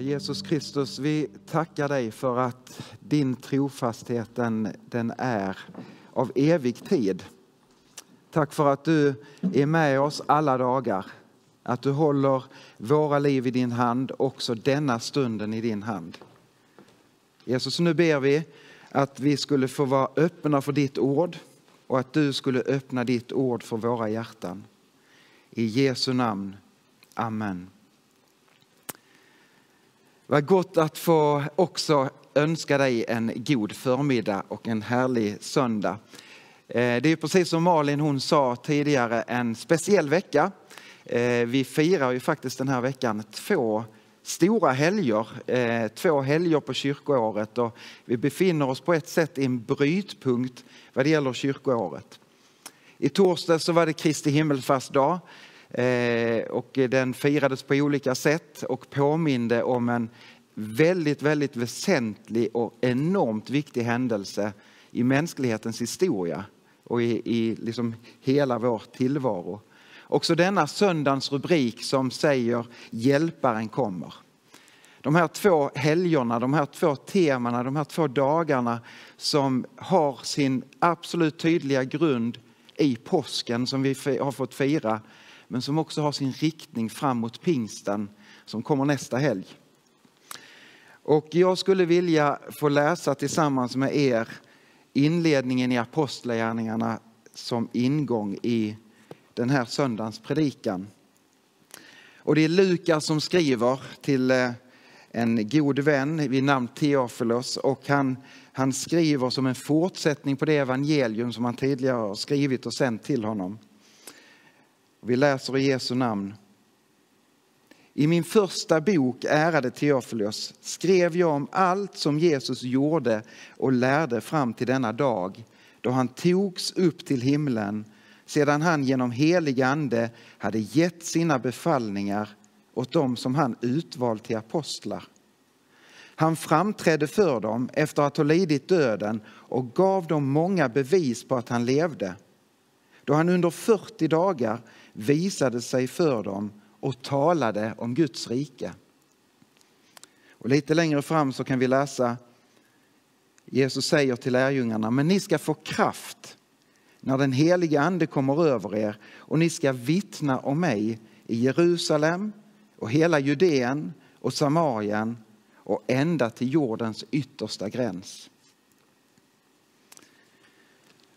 Jesus Kristus, vi tackar dig för att din trofasthet den, den är av evig tid. Tack för att du är med oss alla dagar. Att du håller våra liv i din hand, också denna stunden i din hand. Jesus, nu ber vi att vi skulle få vara öppna för ditt ord och att du skulle öppna ditt ord för våra hjärtan. I Jesu namn. Amen. Vad gott att få också önska dig en god förmiddag och en härlig söndag. Eh, det är precis som Malin hon sa tidigare en speciell vecka. Eh, vi firar ju faktiskt den här veckan två stora helger, eh, två helger på kyrkoåret och vi befinner oss på ett sätt i en brytpunkt vad det gäller kyrkoåret. I torsdag så var det Kristi himmelsfärdsdag Eh, och den firades på olika sätt och påminde om en väldigt, väldigt väsentlig och enormt viktig händelse i mänsklighetens historia och i, i liksom hela vår tillvaro. Också denna söndagens rubrik som säger Hjälparen kommer. De här två helgerna, de här två temana, de här två dagarna som har sin absolut tydliga grund i påsken som vi har fått fira men som också har sin riktning fram mot pingsten som kommer nästa helg. Och jag skulle vilja få läsa tillsammans med er inledningen i Apostlagärningarna som ingång i den här söndagens predikan. Och det är Lukas som skriver till eh, en god vän vid namn Theofilos och han, han skriver som en fortsättning på det evangelium som han tidigare har skrivit och sänt till honom. Vi läser i Jesu namn. I min första bok, ärade Teofilos, skrev jag om allt som Jesus gjorde och lärde fram till denna dag då han togs upp till himlen sedan han genom helig ande hade gett sina befallningar åt dem som han utvalt till apostlar. Han framträdde för dem efter att ha lidit döden och gav dem många bevis på att han levde. Då han under 40 dagar visade sig för dem och talade om Guds rike. Och lite längre fram så kan vi läsa Jesus säger till lärjungarna, men ni ska få kraft när den heliga ande kommer över er och ni ska vittna om mig i Jerusalem och hela Judeen och Samarien och ända till jordens yttersta gräns.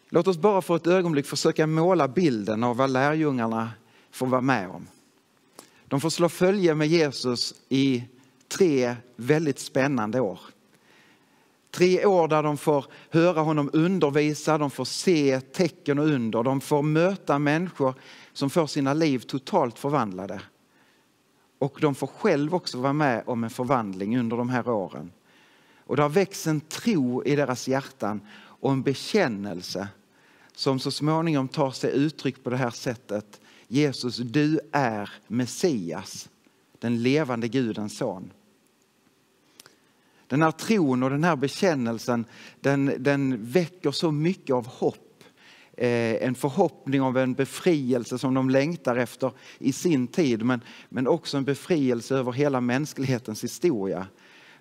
Låt oss bara för ett ögonblick försöka måla bilden av vad lärjungarna får vara med om. De får slå följe med Jesus i tre väldigt spännande år. Tre år där de får höra honom undervisa, de får se tecken och under, de får möta människor som får sina liv totalt förvandlade. Och de får själv också vara med om en förvandling under de här åren. Och det har växt en tro i deras hjärtan och en bekännelse som så småningom tar sig uttryck på det här sättet. Jesus, du är Messias, den levande Gudens son. Den här tron och den här bekännelsen den, den väcker så mycket av hopp. Eh, en förhoppning om en befrielse som de längtar efter i sin tid men, men också en befrielse över hela mänsklighetens historia.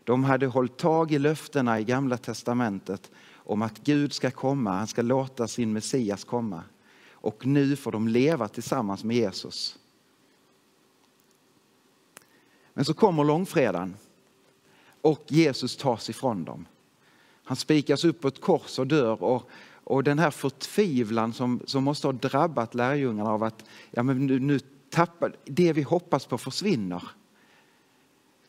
De hade hållit tag i löftena i Gamla testamentet om att Gud ska komma, han ska låta sin Messias komma. Och nu får de leva tillsammans med Jesus. Men så kommer långfredagen och Jesus tas ifrån dem. Han spikas upp på ett kors och dör och, och den här förtvivlan som, som måste ha drabbat lärjungarna av att ja, men nu, nu tappar, det vi hoppas på försvinner.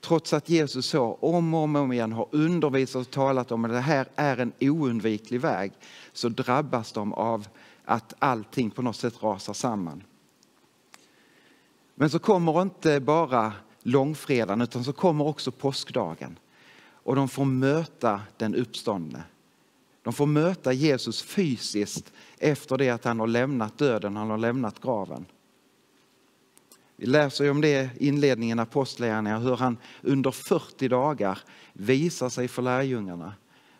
Trots att Jesus så om och om igen har undervisat och talat om att det här är en oundviklig väg så drabbas de av att allting på något sätt rasar samman. Men så kommer inte bara långfredagen utan så kommer också påskdagen. Och de får möta den uppståndne. De får möta Jesus fysiskt efter det att han har lämnat döden, han har lämnat graven. Vi läser om det i inledningen av Apostlagärningarna, hur han under 40 dagar visar sig för lärjungarna.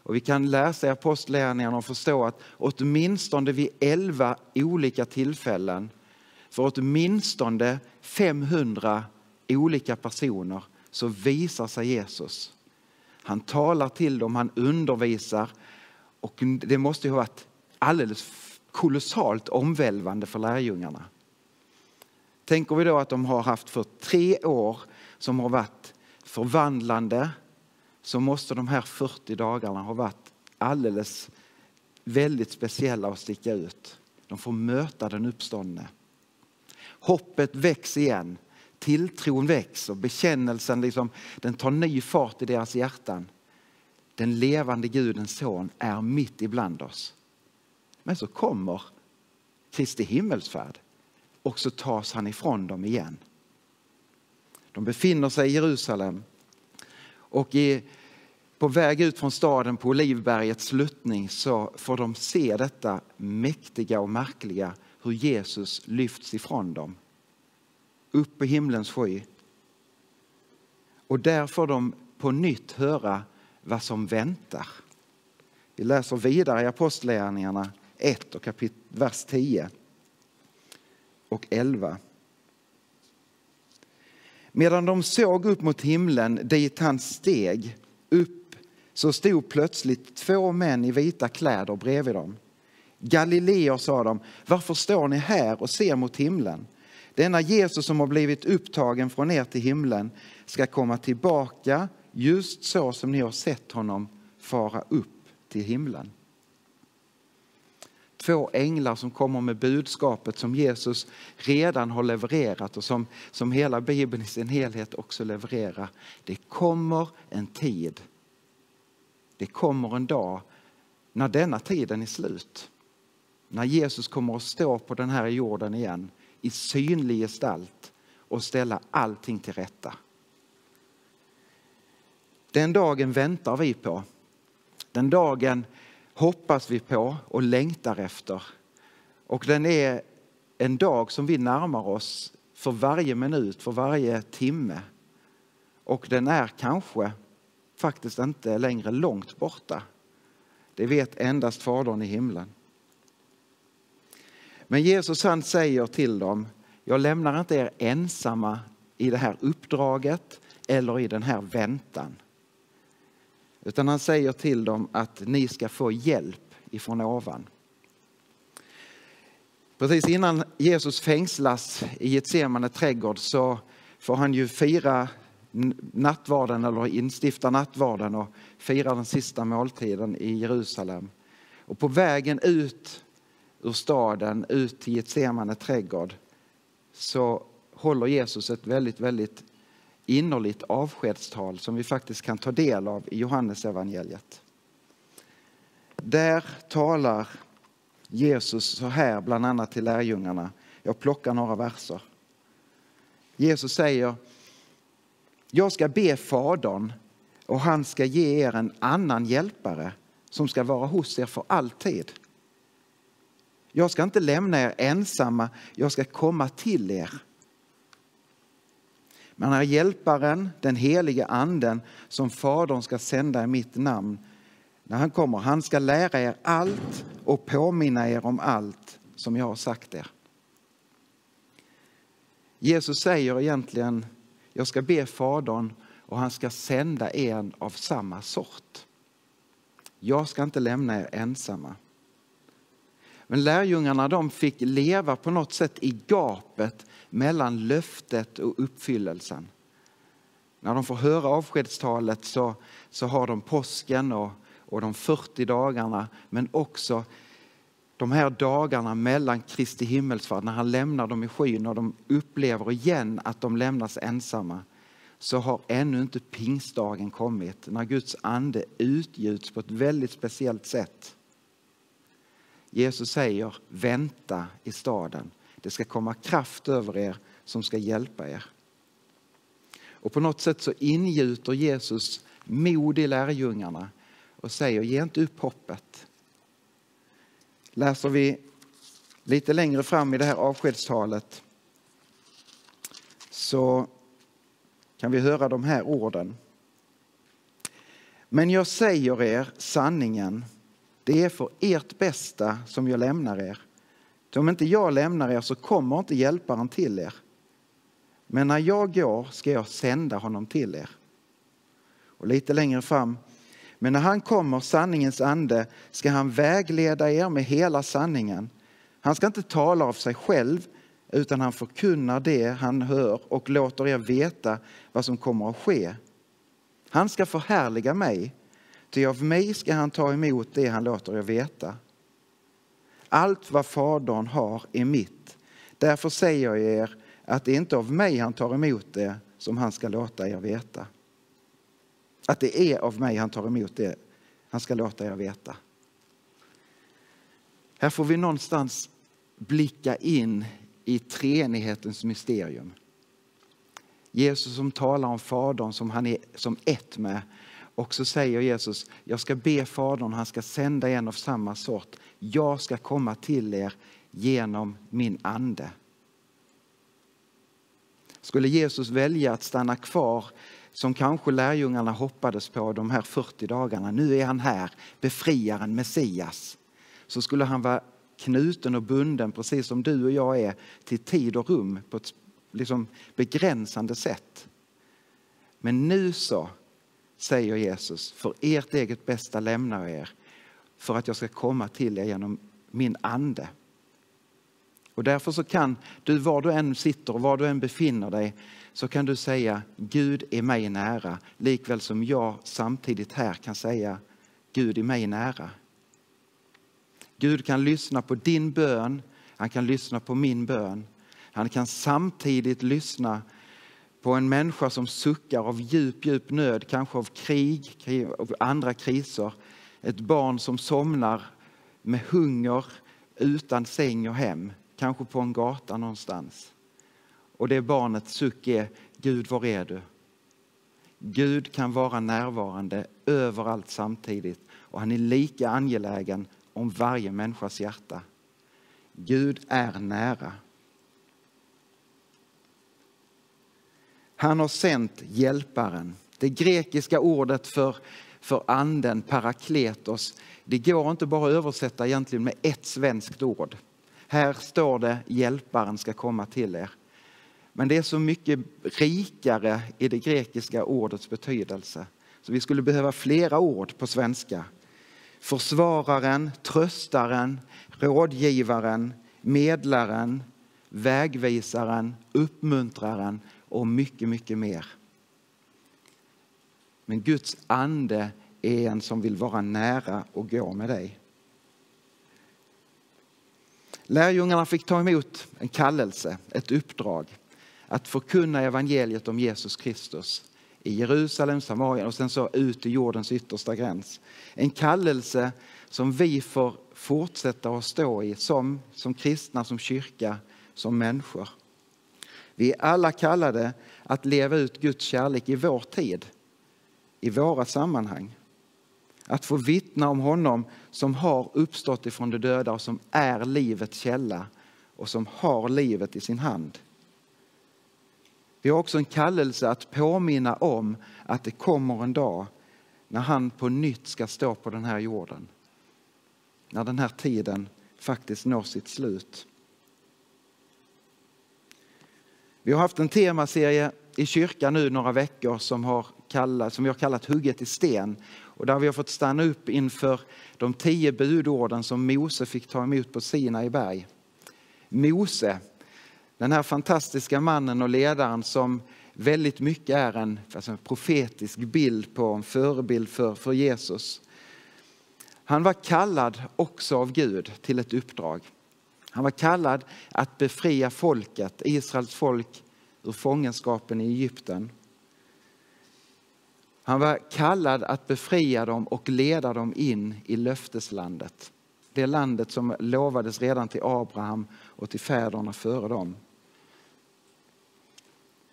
Och vi kan läsa i Apostlagärningarna och förstå att åtminstone vid 11 olika tillfällen för åtminstone 500 olika personer så visar sig Jesus. Han talar till dem, han undervisar och det måste ju ha varit alldeles kolossalt omvälvande för lärjungarna. Tänker vi då att de har haft för tre år som har varit förvandlande så måste de här 40 dagarna ha varit alldeles väldigt speciella och sticka ut. De får möta den uppståndne. Hoppet väcks igen, tilltron väcks och bekännelsen liksom, den tar ny fart i deras hjärtan. Den levande Gudens son är mitt ibland oss. Men så kommer Kristi himmelsfärd och så tas han ifrån dem igen. De befinner sig i Jerusalem och i, på väg ut från staden på Olivbergets sluttning så får de se detta mäktiga och märkliga hur Jesus lyfts ifrån dem. Upp på himlens sky. Och där får de på nytt höra vad som väntar. Vi läser vidare i Apostlagärningarna 1 och kapit vers 10 och 11. Medan de såg upp mot himlen dit han steg upp så stod plötsligt två män i vita kläder bredvid dem. Galileer, sa de, varför står ni här och ser mot himlen? Denna Jesus som har blivit upptagen från er till himlen ska komma tillbaka just så som ni har sett honom fara upp till himlen två änglar som kommer med budskapet som Jesus redan har levererat och som, som hela Bibeln i sin helhet också levererar. Det kommer en tid, det kommer en dag när denna tiden är slut. När Jesus kommer att stå på den här jorden igen i synlig gestalt och ställa allting till rätta. Den dagen väntar vi på. Den dagen hoppas vi på och längtar efter. Och den är en dag som vi närmar oss för varje minut, för varje timme. Och den är kanske faktiskt inte längre långt borta. Det vet endast Fadern i himlen. Men Jesus han säger till dem, jag lämnar inte er ensamma i det här uppdraget eller i den här väntan. Utan han säger till dem att ni ska få hjälp ifrån ovan. Precis innan Jesus fängslas i Getsemane trädgård så får han ju fira nattvarden eller instifta nattvarden och fira den sista måltiden i Jerusalem. Och på vägen ut ur staden, ut till Getsemane trädgård så håller Jesus ett väldigt, väldigt innerligt avskedstal som vi faktiskt kan ta del av i Johannes evangeliet. Där talar Jesus så här bland annat till lärjungarna. Jag plockar några verser. Jesus säger, jag ska be Fadern och han ska ge er en annan hjälpare som ska vara hos er för alltid. Jag ska inte lämna er ensamma, jag ska komma till er. Men när hjälparen, den helige anden, som Fadern ska sända i mitt namn, när han kommer, han ska lära er allt och påminna er om allt som jag har sagt er. Jesus säger egentligen, jag ska be Fadern och han ska sända en av samma sort. Jag ska inte lämna er ensamma. Men lärjungarna de fick leva på något sätt i gapet mellan löftet och uppfyllelsen. När de får höra avskedstalet så, så har de påsken och, och de 40 dagarna men också de här dagarna mellan Kristi himmelsfärd när han lämnar dem i skyn och de upplever igen att de lämnas ensamma så har ännu inte pingstdagen kommit när Guds ande utgjuts på ett väldigt speciellt sätt. Jesus säger vänta i staden. Det ska komma kraft över er som ska hjälpa er. Och på något sätt så ingjuter Jesus mod i lärjungarna och säger ge inte upp hoppet. Läser vi lite längre fram i det här avskedstalet så kan vi höra de här orden. Men jag säger er sanningen, det är för ert bästa som jag lämnar er. Om inte jag lämnar er så kommer inte hjälparen till er. Men när jag går ska jag sända honom till er. Och lite längre fram. Men när han kommer, sanningens ande, ska han vägleda er med hela sanningen. Han ska inte tala av sig själv, utan han förkunnar det han hör och låter er veta vad som kommer att ske. Han ska förhärliga mig, ty av mig ska han ta emot det han låter er veta. Allt vad Fadern har är mitt. Därför säger jag er att det är inte av mig han tar emot det som han ska låta er veta. Att det är av mig han tar emot det han ska låta er veta. Här får vi någonstans blicka in i treenighetens mysterium. Jesus som talar om Fadern som han är som ett med. Och så säger Jesus, jag ska be Fadern, han ska sända en av samma sort. Jag ska komma till er genom min ande. Skulle Jesus välja att stanna kvar som kanske lärjungarna hoppades på de här 40 dagarna. Nu är han här, befriaren, Messias. Så skulle han vara knuten och bunden, precis som du och jag är, till tid och rum på ett liksom begränsande sätt. Men nu så, säger Jesus, för ert eget bästa lämnar jag er för att jag ska komma till er genom min ande. Och därför så kan du, var du än sitter och var du än befinner dig, så kan du säga Gud är mig nära, likväl som jag samtidigt här kan säga Gud är mig nära. Gud kan lyssna på din bön, han kan lyssna på min bön. Han kan samtidigt lyssna på en människa som suckar av djup, djup nöd, kanske av krig, av andra kriser. Ett barn som somnar med hunger utan säng och hem, kanske på en gata någonstans. Och det barnets suck är, Gud var är du? Gud kan vara närvarande överallt samtidigt och han är lika angelägen om varje människas hjärta. Gud är nära. Han har sänt hjälparen. Det grekiska ordet för, för anden, parakletos, det går inte bara att översätta egentligen med ett svenskt ord. Här står det hjälparen ska komma till er. Men det är så mycket rikare i det grekiska ordets betydelse. Så vi skulle behöva flera ord på svenska. Försvararen, tröstaren, rådgivaren, medlaren, vägvisaren, uppmuntraren och mycket, mycket mer. Men Guds ande är en som vill vara nära och gå med dig. Lärjungarna fick ta emot en kallelse, ett uppdrag att förkunna evangeliet om Jesus Kristus i Jerusalem, Samarien och sen så ut i jordens yttersta gräns. En kallelse som vi får fortsätta att stå i som, som kristna, som kyrka, som människor. Vi är alla kallade att leva ut Guds kärlek i vår tid, i våra sammanhang. Att få vittna om honom som har uppstått ifrån de döda och som är livets källa och som har livet i sin hand. Vi har också en kallelse att påminna om att det kommer en dag när han på nytt ska stå på den här jorden. När den här tiden faktiskt når sitt slut. Vi har haft en temaserie i kyrkan nu några veckor som, har kallat, som vi har kallat Hugget i sten. Och där vi har fått stanna upp inför de tio budorden som Mose fick ta emot på Sinai berg. Mose, den här fantastiska mannen och ledaren som väldigt mycket är en alltså en profetisk bild på en förebild för, för Jesus. Han var kallad också av Gud till ett uppdrag. Han var kallad att befria folket, Israels folk, ur fångenskapen i Egypten. Han var kallad att befria dem och leda dem in i löfteslandet. Det landet som lovades redan till Abraham och till fäderna före dem.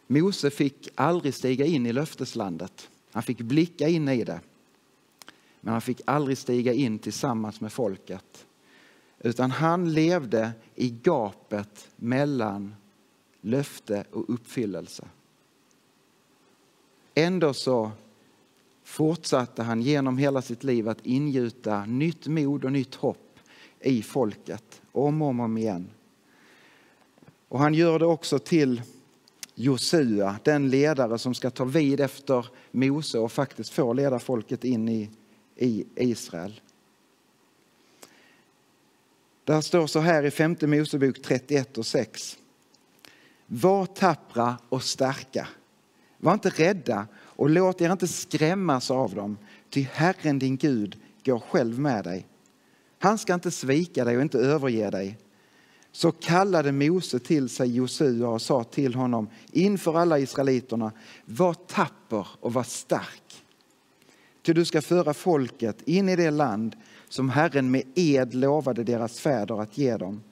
Mose fick aldrig stiga in i löfteslandet. Han fick blicka in i det. Men han fick aldrig stiga in tillsammans med folket. Utan han levde i gapet mellan löfte och uppfyllelse. Ändå så fortsatte han genom hela sitt liv att ingjuta nytt mod och nytt hopp i folket om och om, igen. Och han gör det också till Josua, den ledare som ska ta vid efter Mose och faktiskt få leda folket in i, i Israel. Där står så här i femte Mosebok 31 och 6. Var tappra och starka. Var inte rädda och låt er inte skrämmas av dem, ty Herren din Gud går själv med dig. Han ska inte svika dig och inte överge dig. Så kallade Mose till sig Josua och sa till honom inför alla israeliterna, var tapper och var stark. Ty du ska föra folket in i det land som Herren med ed lovade deras fäder att ge dem.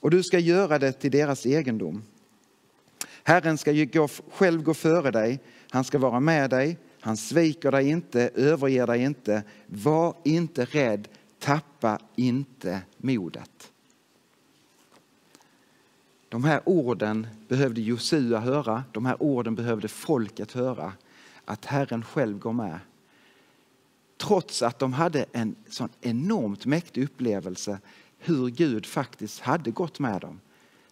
Och du ska göra det till deras egendom. Herren ska gå, själv gå före dig, han ska vara med dig, han sviker dig inte, överger dig inte. Var inte rädd, tappa inte modet. De här orden behövde Josua höra, de här orden behövde folket höra, att Herren själv går med. Trots att de hade en sån enormt mäktig upplevelse hur Gud faktiskt hade gått med dem.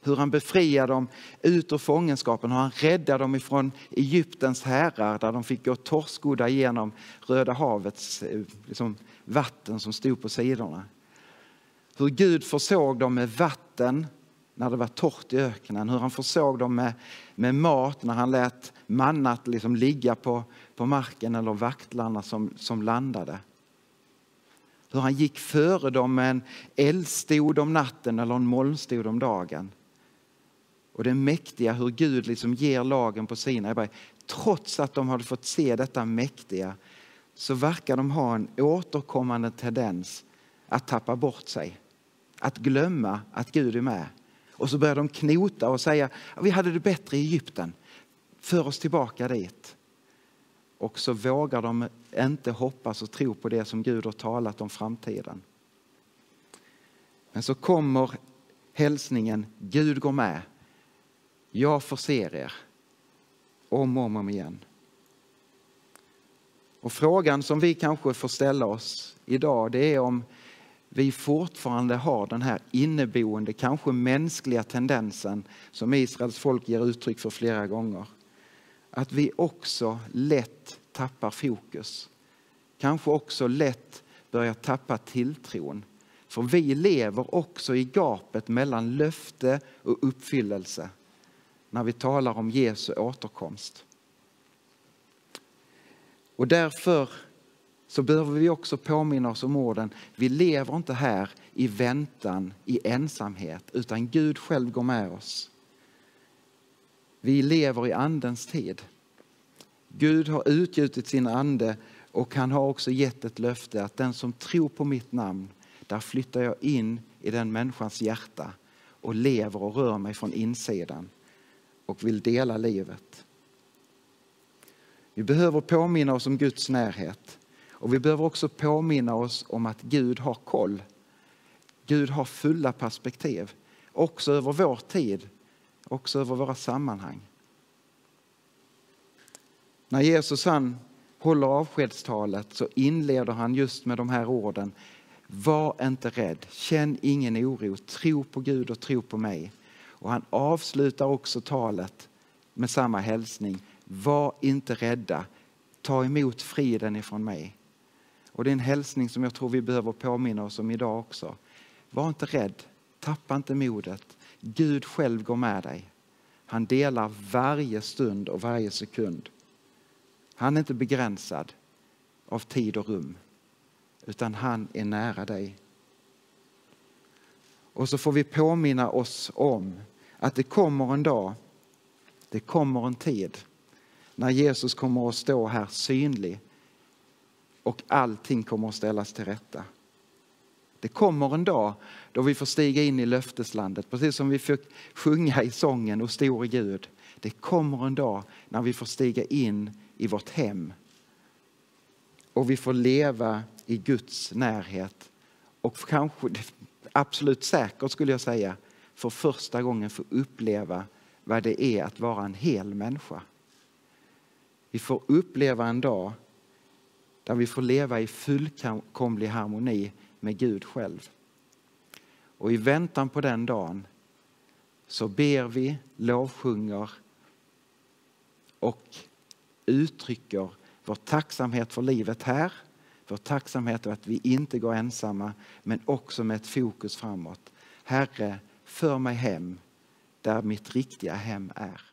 Hur han befriade dem ut ur fångenskapen, hur han räddade dem ifrån Egyptens härar där de fick gå torskodda genom Röda havets eh, liksom, vatten som stod på sidorna. Hur Gud försåg dem med vatten när det var torrt i öknen, hur han försåg dem med, med mat när han lät mannat liksom ligga på, på marken eller vaktlarna som, som landade. Hur han gick före dem med en eldstod om natten eller en molnstod om dagen. Och det mäktiga hur Gud liksom ger lagen på sina berg. Trots att de hade fått se detta mäktiga så verkar de ha en återkommande tendens att tappa bort sig. Att glömma att Gud är med. Och så börjar de knota och säga vi hade det bättre i Egypten. För oss tillbaka dit. Och så vågar de inte hoppas och tro på det som Gud har talat om framtiden. Men så kommer hälsningen Gud går med. Jag förser er. Om och om igen. Och frågan som vi kanske får ställa oss idag det är om vi fortfarande har den här inneboende, kanske mänskliga tendensen som Israels folk ger uttryck för flera gånger. Att vi också lätt tappar fokus. Kanske också lätt börjar tappa tilltron. För vi lever också i gapet mellan löfte och uppfyllelse när vi talar om Jesu återkomst. Och därför så behöver vi också påminna oss om orden. Vi lever inte här i väntan, i ensamhet, utan Gud själv går med oss. Vi lever i andens tid. Gud har utgjutit sin ande och han har också gett ett löfte att den som tror på mitt namn, där flyttar jag in i den människans hjärta och lever och rör mig från insidan och vill dela livet. Vi behöver påminna oss om Guds närhet. Och vi behöver också påminna oss om att Gud har koll. Gud har fulla perspektiv, också över vår tid, också över våra sammanhang. När Jesus han håller avskedstalet så inleder han just med de här orden. Var inte rädd, känn ingen oro, tro på Gud och tro på mig. Och han avslutar också talet med samma hälsning. Var inte rädda, ta emot friden ifrån mig. Och det är en hälsning som jag tror vi behöver påminna oss om idag också. Var inte rädd, tappa inte modet. Gud själv går med dig. Han delar varje stund och varje sekund. Han är inte begränsad av tid och rum, utan han är nära dig. Och så får vi påminna oss om att det kommer en dag, det kommer en tid när Jesus kommer att stå här synlig och allting kommer att ställas till rätta. Det kommer en dag då vi får stiga in i löfteslandet, precis som vi fick sjunga i sången och stor Gud. Det kommer en dag när vi får stiga in i vårt hem och vi får leva i Guds närhet och kanske, absolut säkert skulle jag säga, för första gången få uppleva vad det är att vara en hel människa. Vi får uppleva en dag där vi får leva i fullkomlig harmoni med Gud själv. Och i väntan på den dagen så ber vi, lovsjunger och uttrycker vår tacksamhet för livet här, vår tacksamhet för att vi inte går ensamma, men också med ett fokus framåt. Herre, för mig hem där mitt riktiga hem är.